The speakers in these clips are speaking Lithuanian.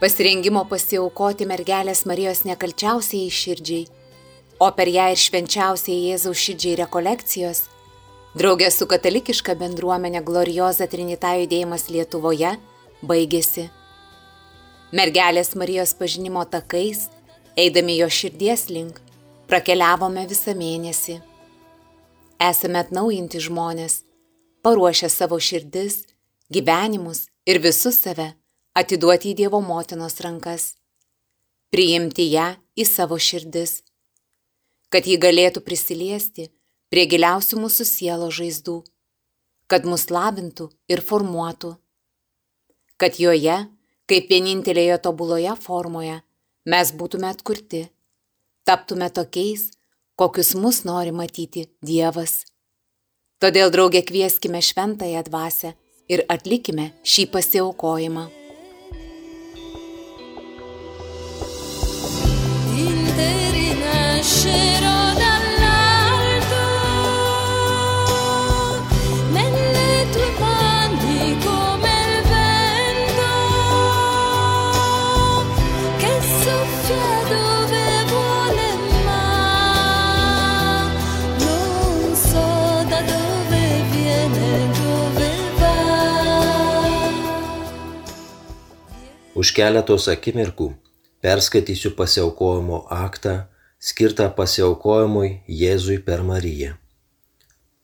Pasirengimo pasiaukoti mergelės Marijos nekalčiausiai širdžiai, o per ją ir švenčiausiai Jėzaus širdžiai rekolekcijos, draugė su katalikiška bendruomenė Glorioza Trinita judėjimas Lietuvoje baigėsi. Mergelės Marijos pažinimo takais, eidami jo širdies link, prakeliavome visą mėnesį. Esame atnaujinti žmonės, paruošę savo širdis, gyvenimus ir visus save atiduoti į Dievo motinos rankas, priimti ją į savo širdis, kad ji galėtų prisiliesti prie giliausių mūsų sielo žaizdų, kad mus labintų ir formuotų, kad joje, kaip vienintelėje tobuloje formoje, mes būtume atkurti, taptume tokiais, kokius mus nori matyti Dievas. Todėl draugė kvieskime šventąją dvasę ir atlikime šį pasiaukojimą. Keletos akimirkų perskaitysiu pasiaukojimo aktą skirtą pasiaukojimui Jėzui per Mariją.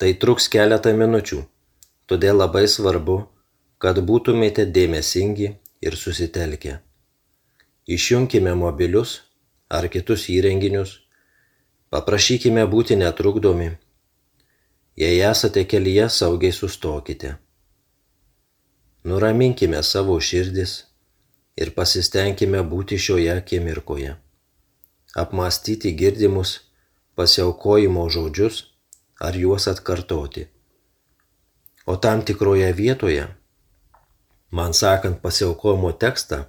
Tai truks keletą minučių, todėl labai svarbu, kad būtumėte dėmesingi ir susitelkę. Išjungkime mobilius ar kitus įrenginius, paprašykime būti netrukdomi. Jei esate kelyje, saugiai sustokite. Nuraminkime savo širdis ir pasistengime būti šioje akimirkoje. Apmastyti girdimus pasiaukojimo žodžius ar juos atkartoti. O tam tikroje vietoje, man sakant pasiaukojimo tekstą,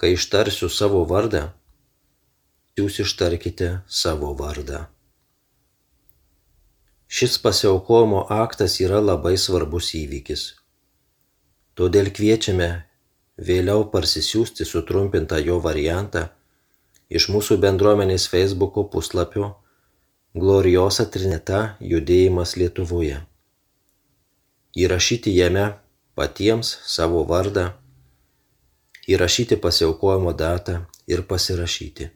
kai ištarsiu savo vardą, jūs ištarkite savo vardą. Šis pasiaukojimo aktas yra labai svarbus įvykis. Todėl kviečiame vėliau parsisiųsti sutrumpintą jo variantą iš mūsų bendruomenės Facebook'o puslapio Gloriosa Trinita judėjimas Lietuvoje. Įrašyti jame patiems savo vardą, įrašyti pasiaukojimo datą ir pasirašyti.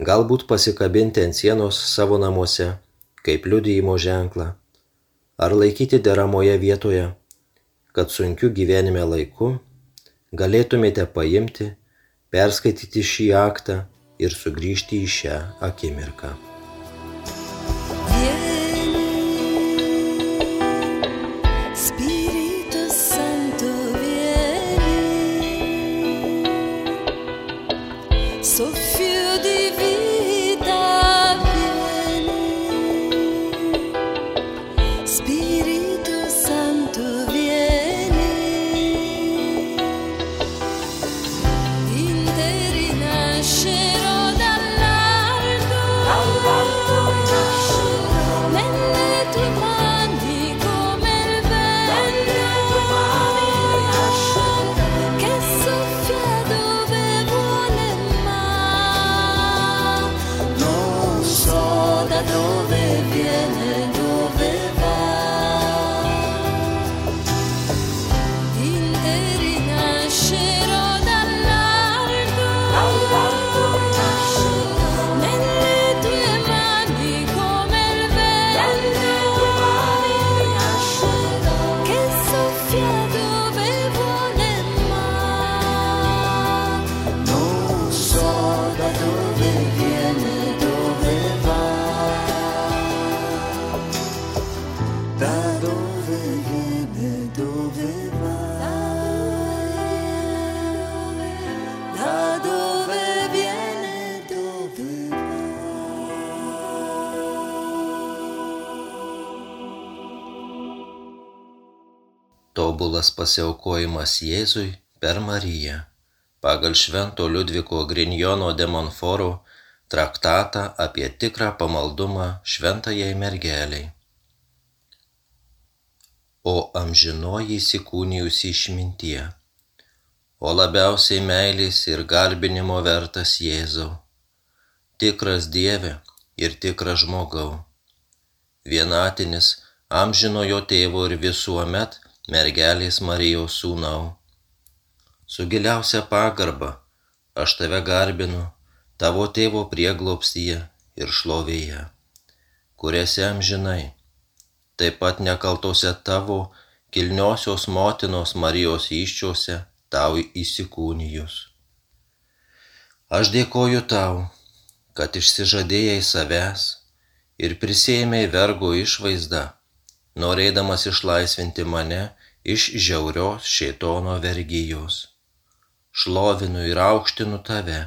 Galbūt pasikabinti ant sienos savo namuose kaip liudijimo ženklą ar laikyti deramoje vietoje kad sunkiu gyvenime laiku galėtumėte paimti, perskaityti šį aktą ir sugrįžti į šią akimirką. Pasiaukojimas Jėzui per Mariją. Pagal Švento Liudviko Grinjono de Monforo traktatą apie tikrą pamaldumą šventajai mergeliai. O amžinoji įsikūnijusi išmintie, o labiausiai meilės ir garbinimo vertas Jėzau, tikras Dieve ir tikras žmogau, vienatinis amžinojo tėvo ir visuomet mergelės Marijos sūnau. Su giliausia pagarba aš tave garbinu tavo tėvo prieglopstyje ir šlovėje, kuriuose amžinai, taip pat nekaltose tavo kilniosios motinos Marijos iščiose tau įsikūnijus. Aš dėkoju tau, kad išsižadėjai savęs ir prisėmėjai vergo išvaizdą, norėdamas išlaisvinti mane iš žiaurios šėtono vergyjos. Šlovinu ir aukštinu tave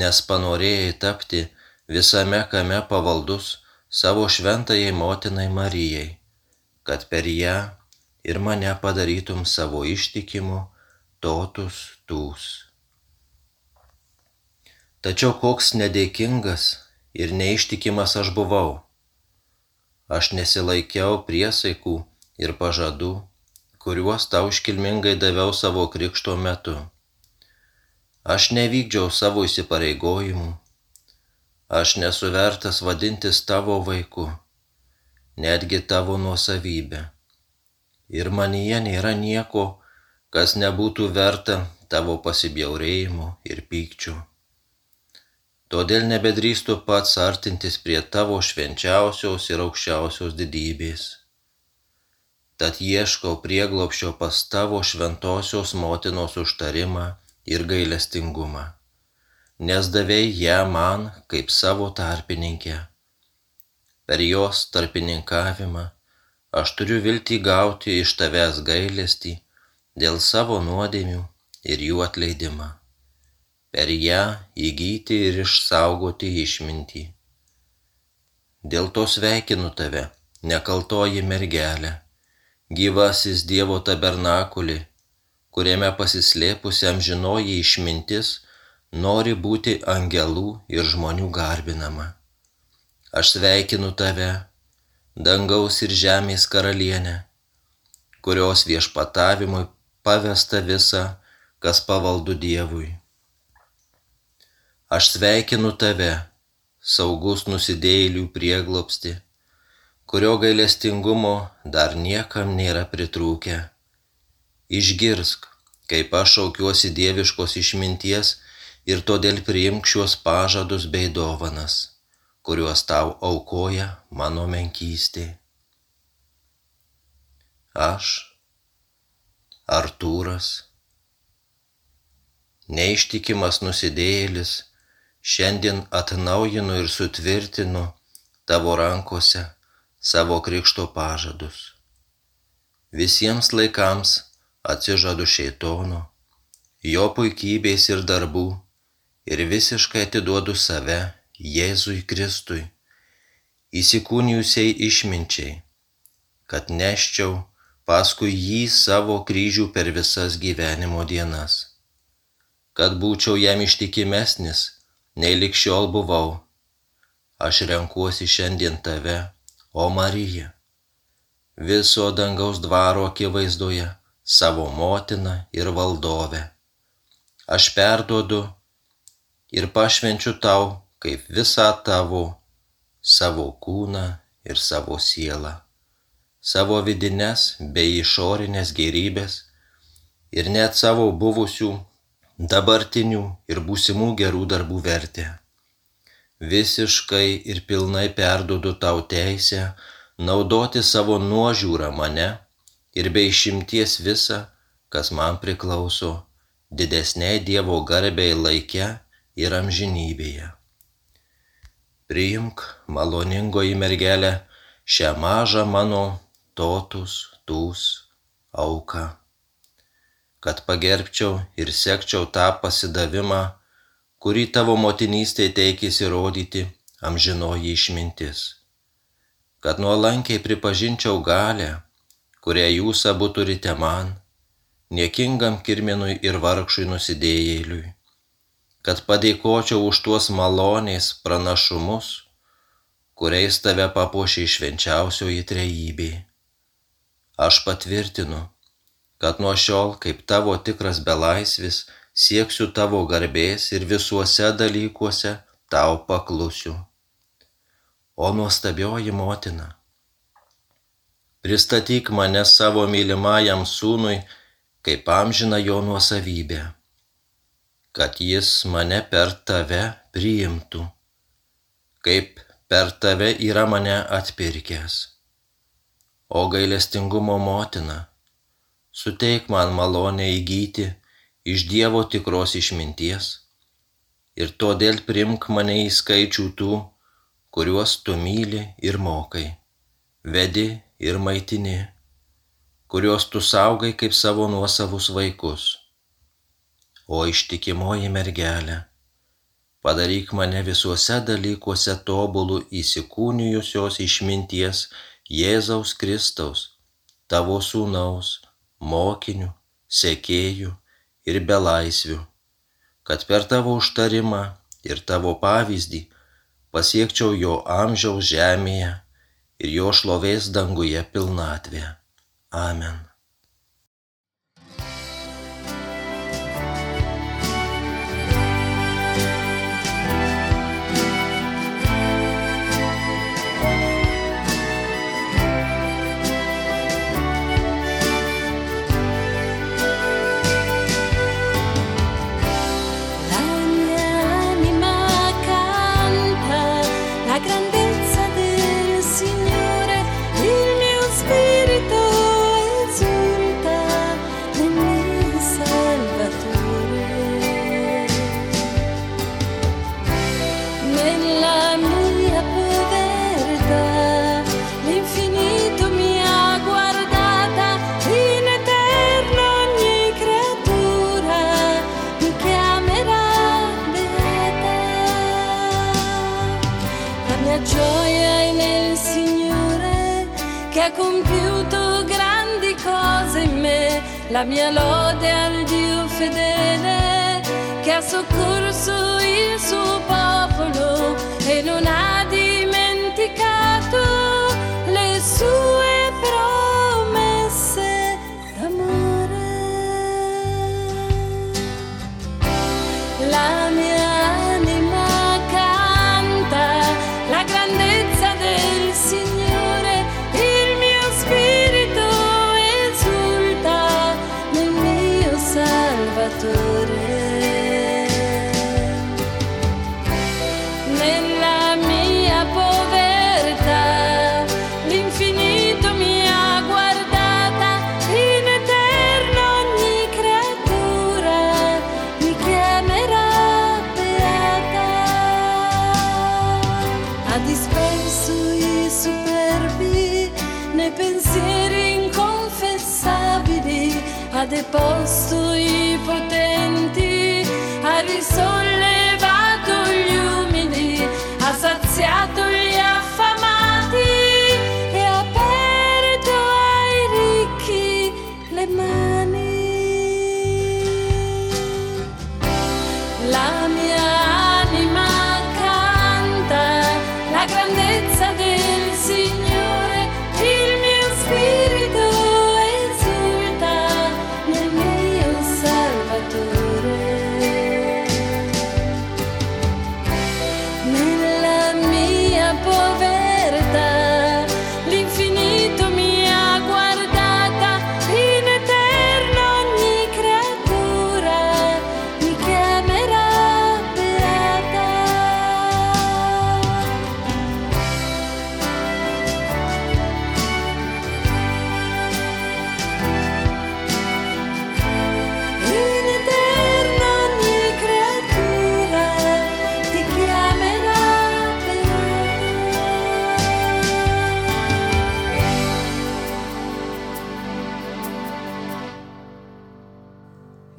nes panorėjai tapti visame kame pavaldus savo šventajai motinai Marijai, kad per ją ir mane padarytum savo ištikimu totus tūs. Tačiau koks nedėkingas ir neištikimas aš buvau. Aš nesilaikiau priesaikų ir pažadų, kuriuos tau iškilmingai daviau savo krikšto metu. Aš nevykdžiau savo įsipareigojimų. Aš nesu vertas vadintis tavo vaiku, netgi tavo nuosavybė. Ir manyje nėra nieko, kas nebūtų verta tavo pasibjaurėjimo ir pykčių. Todėl nebedrįstu pats artintis prie tavo švenčiausios ir aukščiausios didybės. Tad ieškau prieglopščio pas tavo šventosios motinos užtarimą ir gailestingumą, nes davėjai ją man kaip savo tarpininkę. Per jos tarpininkavimą aš turiu viltį gauti iš tavęs gailestį dėl savo nuodėmių ir jų atleidimą. Per ją įgyti ir išsaugoti išmintį. Dėl to sveikinu tave, nekaltoji mergelė, gyvasis Dievo tabernakulį kuriame pasislėpusi amžinoji išmintis nori būti angelų ir žmonių garbinama. Aš sveikinu tave, dangaus ir žemės karalienė, kurios viešpatavimui pavesta visa, kas pavaldu Dievui. Aš sveikinu tave, saugus nusidėjėlių prieglopsti, kurio gailestingumo dar niekam nėra pritrūkę Išgirsk, kaip aš šaukiuosi dieviškos išminties ir todėl priimk šiuos pažadus bei dovanas, kuriuos tau aukoja mano menkystė. Aš, Artūras, neištikimas nusidėjėlis, šiandien atnaujinu ir sutvirtinu tavo rankose savo krikšto pažadus. Visiems laikams atsižadu šeitono, jo puikybės ir darbų ir visiškai atiduodu save Jėzui Kristui, įsikūnijusiai išminčiai, kad neščiau paskui jį savo kryžių per visas gyvenimo dienas, kad būčiau jam ištikimesnis, nei likščiol buvau. Aš renkuosi šiandien tave, o Marija, viso dangaus dvaro akivaizdoje savo motiną ir valdovę. Aš perduodu ir pašvenčiu tau kaip visą tavo, savo kūną ir savo sielą, savo vidinės bei išorinės gerybės ir net savo buvusių, dabartinių ir būsimų gerų darbų vertę. Visiškai ir pilnai perduodu tau teisę naudoti savo nuožiūrą mane ir be išimties visa, kas man priklauso, didesniai Dievo garbei laike ir amžinybėje. Priimk, maloningoji mergelė, šią mažą mano totus, tūs, auką, kad pagerbčiau ir sekčiau tą pasidavimą, kurį tavo motinystė teikėsi rodyti amžinoji išmintis, kad nuolankiai pripažinčiau galę, kurią jūs abu turite man, niekingam kirminui ir vargšui nusidėjėliui, kad padėkočiau už tuos malonės pranašumus, kuriais tave papuošė švenčiausioji trejybė. Aš patvirtinu, kad nuo šiol, kaip tavo tikras belaisvis, sieksiu tavo garbės ir visuose dalykuose tau paklusiu. O nuostabioji motina, pristatyk mane savo mylimajam sūnui kaip amžina jo nuosavybė, kad jis mane per tave priimtų, kaip per tave yra mane atpirkęs. O gailestingumo motina, suteik man malonę įgyti iš Dievo tikros išminties ir todėl primk mane į skaičių tų, kuriuos tu myli ir mokai, vedi ir maitini, kuriuos tu saugai kaip savo nuosavus vaikus. O ištikimoji mergelė, Padaryk mane visuose dalykuose tobulų įsikūnijusios išminties Jėzaus Kristaus, tavo sūnaus, mokinių, sekėjų ir belaisvių, kad per tavo užtarimą ir tavo pavyzdį pasiekčiau jo amžiaus žemėje ir jo šlovės danguje pilnatvę. Amen. La mia lode al Dio fedele che ha soccorso il suo popolo e non ha dimenticato le sue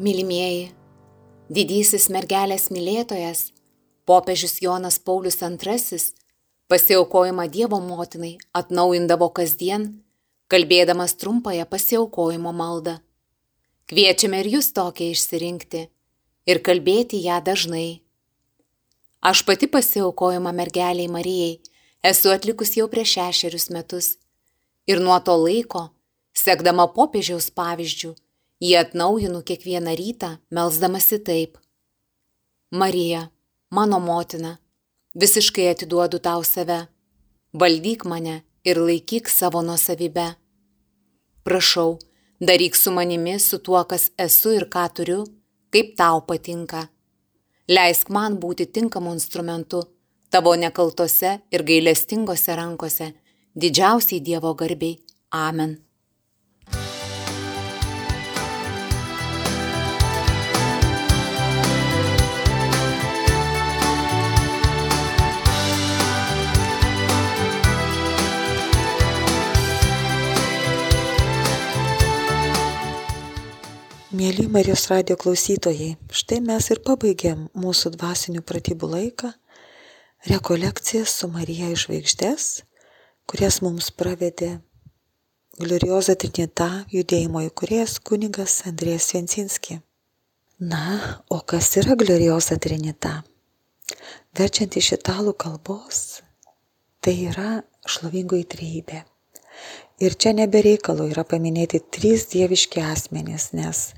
Mylimieji, didysis mergelės mylėtojas, popiežius Jonas Paulius II pasiaukojimą Dievo motinai atnaujindavo kasdien, kalbėdamas trumpąją pasiaukojimo maldą. Kviečiame ir jūs tokią išsirinkti ir kalbėti ją dažnai. Aš pati pasiaukojimą mergeliai Marijai esu atlikus jau prieš šešerius metus ir nuo to laiko, sekdama popiežiaus pavyzdžių, jį atnaujinu kiekvieną rytą, melzdamasi taip. Marija, mano motina, visiškai atiduodu tau save, valdyk mane ir laikyk savo nuosavybę. Prašau, daryk su manimi, su tuo, kas esu ir ką turiu, kaip tau patinka. Leisk man būti tinkamu instrumentu tavo nekaltose ir gailestingose rankose, didžiausiai Dievo garbiai. Amen. Mėly Marijos radio klausytojai, štai mes ir pabaigėm mūsų dvasinių pratybų laiką, rekolekcijas su Marija iš žvaigždės, kurias mums pravedė Glorioza Trinita judėjimo įkurėjas kunigas Andrės Viensinski. Na, o kas yra Glorioza Trinita? Verčiant iš italų kalbos, tai yra šlovingoji trejybė. Ir čia nebereikalo yra paminėti trys dieviški asmenys, nes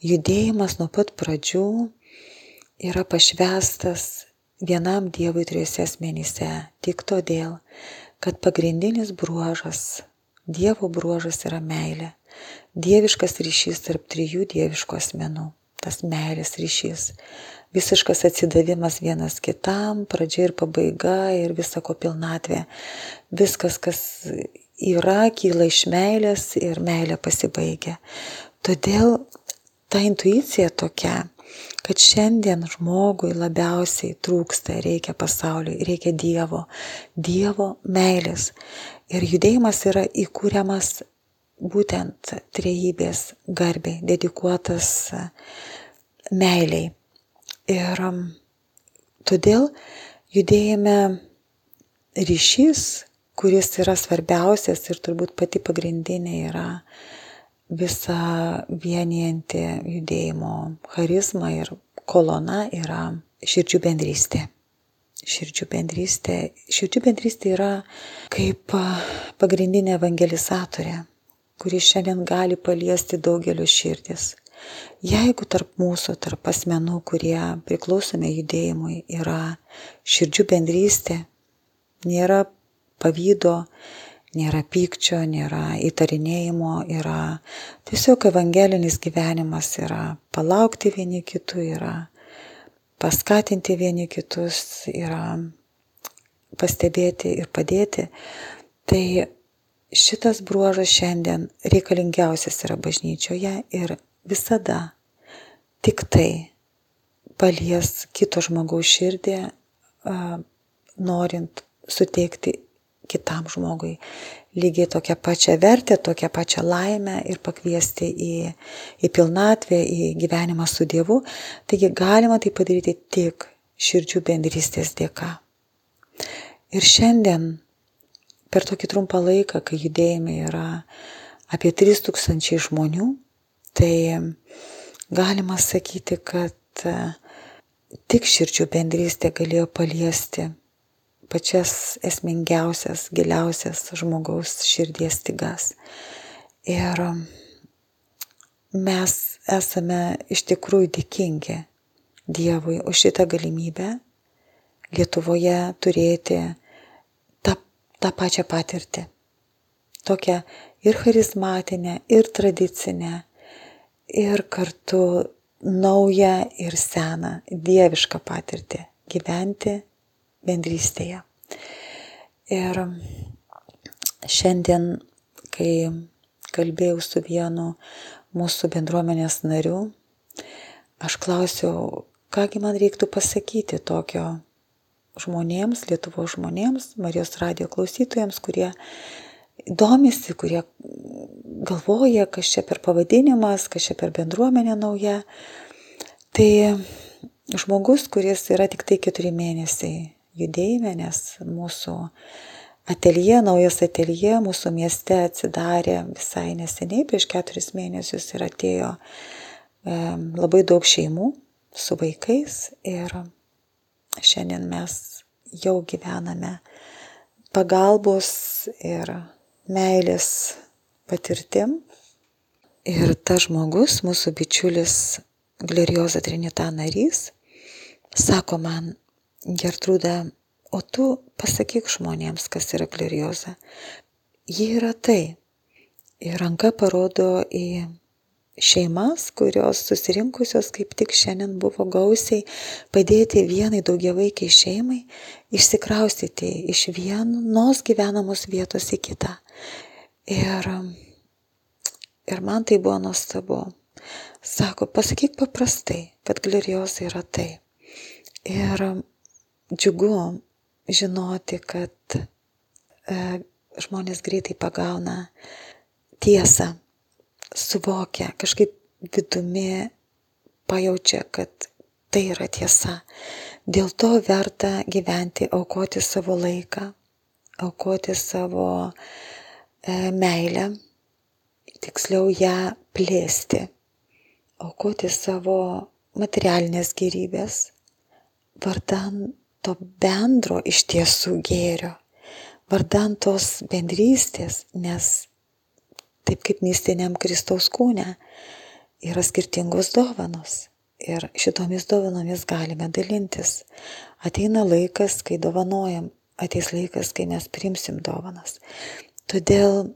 judėjimas nuo pat pradžių yra pašvestas vienam Dievui trijose asmenyse. Tik todėl, kad pagrindinis bruožas, Dievo bruožas yra meilė. Dieviškas ryšys tarp trijų dieviškų asmenų. Tas meilės ryšys. Visiškas atsidavimas vienas kitam, pradžia ir pabaiga ir visako pilnatvė. Viskas, kas yra, kyla iš meilės ir meilė pasibaigia. Todėl ta intuicija tokia, kad šiandien žmogui labiausiai trūksta, reikia pasauliui, reikia Dievo, Dievo meilės. Ir judėjimas yra įkūriamas būtent trejybės garbiai, dedikuotas meiliai. Ir todėl judėjime ryšys kuris yra svarbiausias ir turbūt pati pagrindinė yra visa vienijanti judėjimo charizma ir kolona yra širdžių bendrystė. Širdžių bendrystė. Širdžių bendrystė yra kaip pagrindinė evangelizatorė, kuri šiandien gali paliesti daugelio širdis. Jeigu tarp mūsų, tarp asmenų, kurie priklausome judėjimui, yra širdžių bendrystė, nėra pavydo, nėra pykčio, nėra įtarinėjimo, yra tiesiog evangelinis gyvenimas, yra palaukti vieni kitų, yra paskatinti vieni kitus, yra pastebėti ir padėti. Tai šitas bruožas šiandien reikalingiausias yra bažnyčioje ir visada tik tai palies kito žmogaus širdį, norint suteikti kitam žmogui lygiai tokią pačią vertę, tokią pačią laimę ir pakviesti į, į pilnatvę, į gyvenimą su Dievu. Taigi galima tai padaryti tik širdžių bendrystės dėka. Ir šiandien, per tokį trumpą laiką, kai judėjime yra apie 3000 žmonių, tai galima sakyti, kad tik širdžių bendrystė galėjo paliesti pačias esmingiausias, giliausias žmogaus širdies stygas. Ir mes esame iš tikrųjų dėkingi Dievui už šitą galimybę Lietuvoje turėti tą, tą pačią patirtį. Tokią ir charizmatinę, ir tradicinę, ir kartu naują ir seną dievišką patirtį gyventi bendrystėje. Ir šiandien, kai kalbėjau su vienu mūsų bendruomenės nariu, aš klausiau, kągi man reiktų pasakyti tokio žmonėms, Lietuvo žmonėms, Marijos radio klausytojams, kurie domisi, kurie galvoja, kas čia per pavadinimas, kas čia per bendruomenė nauja. Tai žmogus, kuris yra tik tai keturi mėnesiai judėjime, nes mūsų ateljė, naujas ateljė mūsų mieste atsidarė visai neseniai, prieš keturis mėnesius ir atėjo e, labai daug šeimų su vaikais ir šiandien mes jau gyvename pagalbos ir meilės patirtim. Ir tas žmogus, mūsų bičiulis Glorioza Trinita narys, sako man, Gertrūda, o tu pasakyk žmonėms, kas yra glorioza. Ji yra tai. Ir ranka parodo į šeimas, kurios susirinkusios kaip tik šiandien buvo gausiai padėti vienai daugiavaikiai šeimai išsikraustyti iš vienos gyvenamos vietos į kitą. Ir, ir man tai buvo nuostabu. Sako, pasakyk paprastai, kad glorioza yra tai. Ir džiugu žinoti, kad e, žmonės greitai pagauna tiesą, suvokia, kažkaip vidumi pajaučia, kad tai yra tiesa. Dėl to verta gyventi, aukoti savo laiką, aukoti savo e, meilę, tiksliau ją plėsti, aukoti savo materialinės gerybės, vardan to bendro iš tiesų gėrio, vardan tos bendrystės, nes taip kaip mistiniam Kristaus kūne yra skirtingos dovanos. Ir šitomis dovanomis galime dalintis. Ateina laikas, kai dovanojam, ateis laikas, kai mes primsim dovanas. Todėl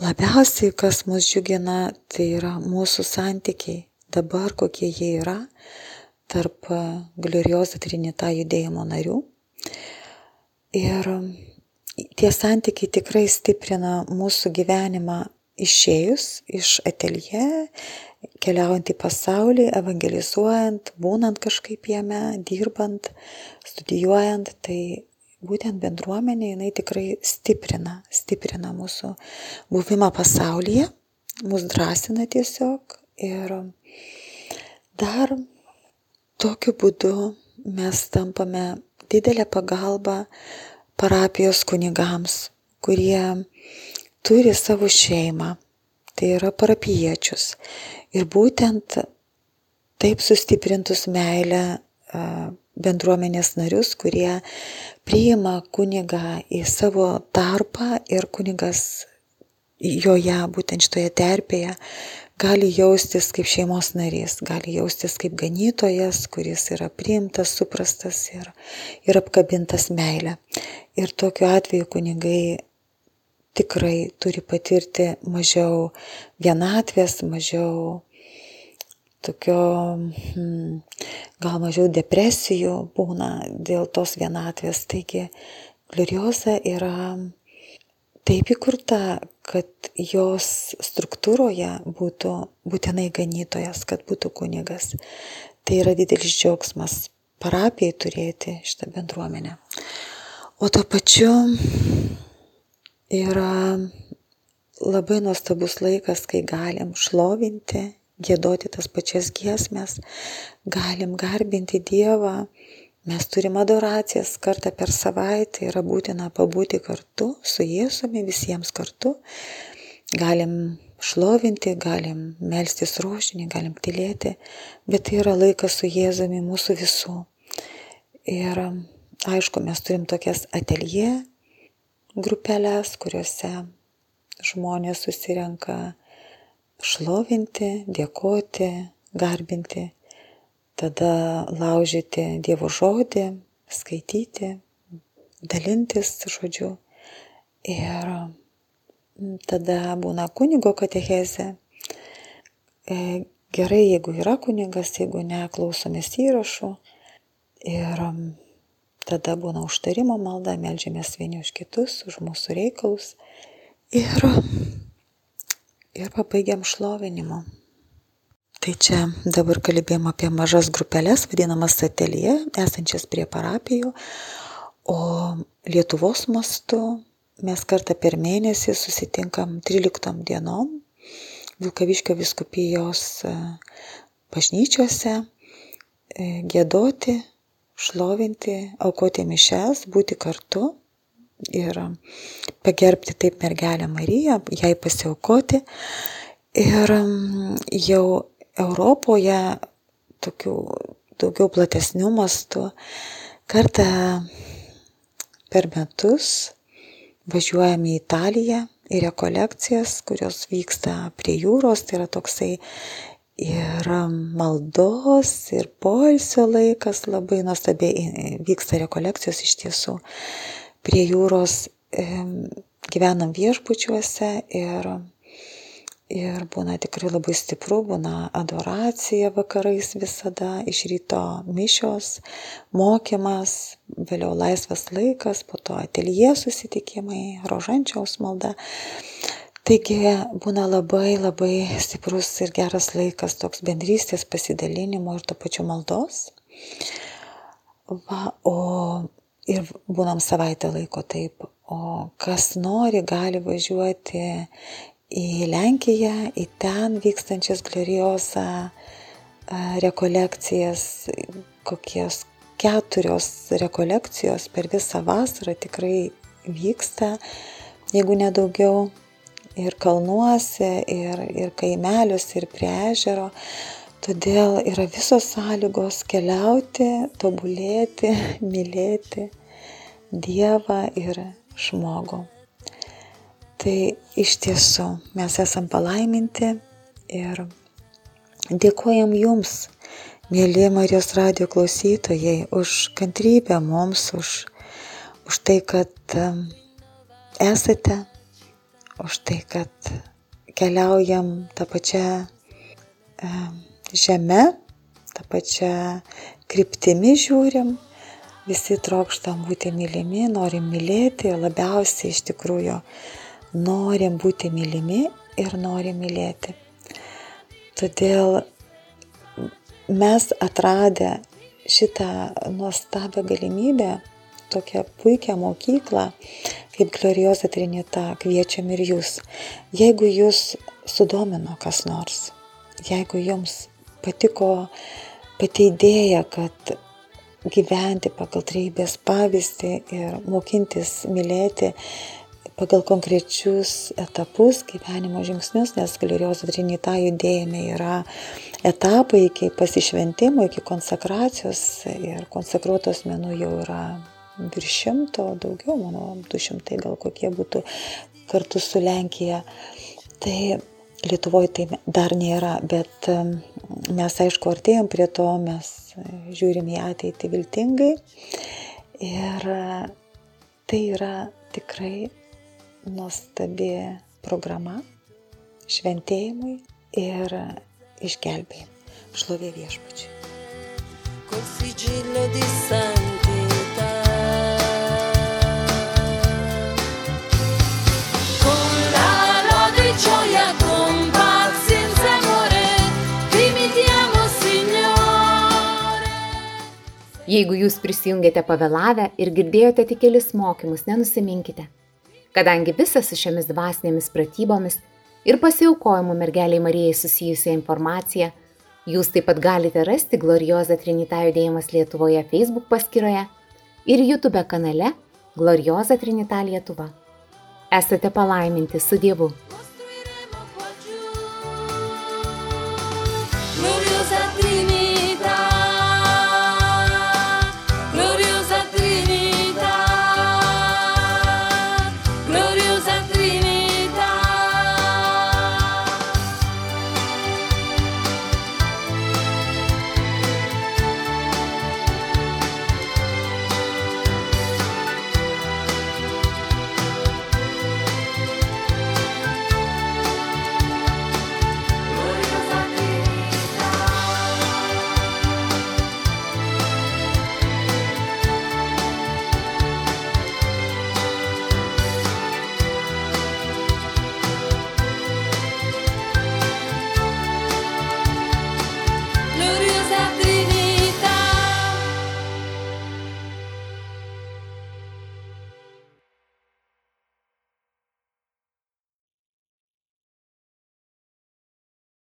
labiausiai, kas mus džiugina, tai yra mūsų santykiai dabar, kokie jie yra, tarp Glorioza Trinita judėjimo narių. Ir tie santykiai tikrai stiprina mūsų gyvenimą išėjus iš atelje, keliaujant į pasaulį, evangelizuojant, būnant kažkaip jame, dirbant, studijuojant, tai būtent bendruomenė jinai tikrai stiprina, stiprina mūsų buvimą pasaulyje, mus drąsina tiesiog ir dar Tokiu būdu mes tampame didelę pagalbą parapijos kunigams, kurie turi savo šeimą, tai yra parapiečius. Ir būtent taip sustiprintus meilę bendruomenės narius, kurie priima kunigą į savo tarpą ir kunigas joje, būtent šitoje terpėje, gali jaustis kaip šeimos narys, gali jaustis kaip ganytojas, kuris yra priimtas, suprastas ir, ir apkabintas meilę. Ir tokiu atveju kunigai tikrai turi patirti mažiau vienatvės, mažiau tokio, hmm, gal mažiau depresijų būna dėl tos vienatvės. Taigi, gloriosa yra taip įkurta, kad jos struktūroje būtų būtinai ganytojas, kad būtų kunigas. Tai yra didelis džiaugsmas parapijai turėti šitą bendruomenę. O to pačiu yra labai nuostabus laikas, kai galim šlovinti, gėdoti tas pačias giesmės, galim garbinti Dievą, Mes turim adoracijas kartą per savaitę, yra būtina pabūti kartu su Jėzumi visiems kartu. Galim šlovinti, galim melstis rožinį, galim tylėti, bet tai yra laikas su Jėzumi mūsų visų. Ir aišku, mes turim tokias ateljė grupelės, kuriuose žmonės susirenka šlovinti, dėkoti, garbinti tada laužyti Dievo žodį, skaityti, dalintis žodžiu. Ir tada būna kunigo katechezė. E, gerai, jeigu yra kunigas, jeigu ne, klausomės įrašų. Ir tada būna užtarimo malda, melžiamės vieni už kitus, už mūsų reikalus. Ir, ir pabaigiam šlovinimu. Tai čia dabar kalbėjom apie mažas grupelės, vadinamas atelje, esančias prie parapijų, o Lietuvos mastu mes kartą per mėnesį susitinkam 13 dienom Vilkaviškio viskupijos e, bažnyčiose e, gėdoti, šlovinti, aukoti mišes, būti kartu, ir pagerbti taip mergelę Mariją, jai pasiaukoti. Ir jau Europoje tokių daugiau platesnių mastų kartą per metus važiuojame į Italiją į rekolekcijas, kurios vyksta prie jūros, tai yra toksai ir maldos, ir poilsio laikas, labai nuostabiai vyksta rekolekcijos iš tiesų. Prie jūros gyvenam viešbučiuose ir ir būna tikrai labai stipru, būna adoracija vakarais visada, iš ryto mišios, mokymas, vėliau laisvas laikas, po to ateljė susitikimai, rožančiaus malda. Taigi būna labai labai stiprus ir geras laikas toks bendrystės pasidalinimo ir to pačiu maldos. Va, o ir būnam savaitę laiko taip. O kas nori, gali važiuoti į Lenkiją, į ten vykstančias gloriosa rekolekcijas, kokios keturios rekolekcijos per visą vasarą tikrai vyksta, jeigu nedaugiau, ir kalnuose, ir, ir kaimeliuose, ir prie ežero. Todėl yra visos sąlygos keliauti, tobulėti, mylėti Dievą ir žmogų. Tai iš tiesų mes esam palaiminti ir dėkojam Jums, mėly Marijos radio klausytojai, už kantrybę mums, už, už tai, kad esate, už tai, kad keliaujam tą pačią žemę, tą pačią kryptimį žiūrim, visi trokštam būti mylimi, norim mylėti labiausiai iš tikrųjų norim būti mylimi ir norim mylėti. Todėl mes atradę šitą nuostabią galimybę, tokią puikią mokyklą, kaip Glorioza Trinita, kviečiam ir jūs. Jeigu jūs sudomino kas nors, jeigu jums patiko pati idėja, kad gyventi pagal treibės pavyzdį ir mokintis mylėti pagal konkrečius etapus, gyvenimo žingsnius, nes Gloriozo Trinita judėjime yra etapai iki pasišventimo, iki konsekracijos ir konsekruotos menų jau yra virš šimto, daugiau, manau, du šimtai gal kokie būtų kartu su Lenkija. Tai Lietuvoje tai dar nėra, bet mes aišku artėjom prie to, mes žiūrim į ateitį viltingai ir tai yra tikrai nuostabi programa šventėjimui ir išgelbėjimui. Šlovė viešpačiui. Col sigillo di santità. Con la lode e. Jeigu jūs prisijungėte pavėlavę ir girdėjote tik kelis mokymus, nenusiminkite. Kadangi visas su šiomis dvasinėmis pratybomis ir pasiaukojimu mergeliai Marijai susijusią informaciją, jūs taip pat galite rasti Glorioza Trinita judėjimas Lietuvoje Facebook paskyroje ir YouTube kanale Glorioza Trinita Lietuva. Esate palaiminti su Dievu.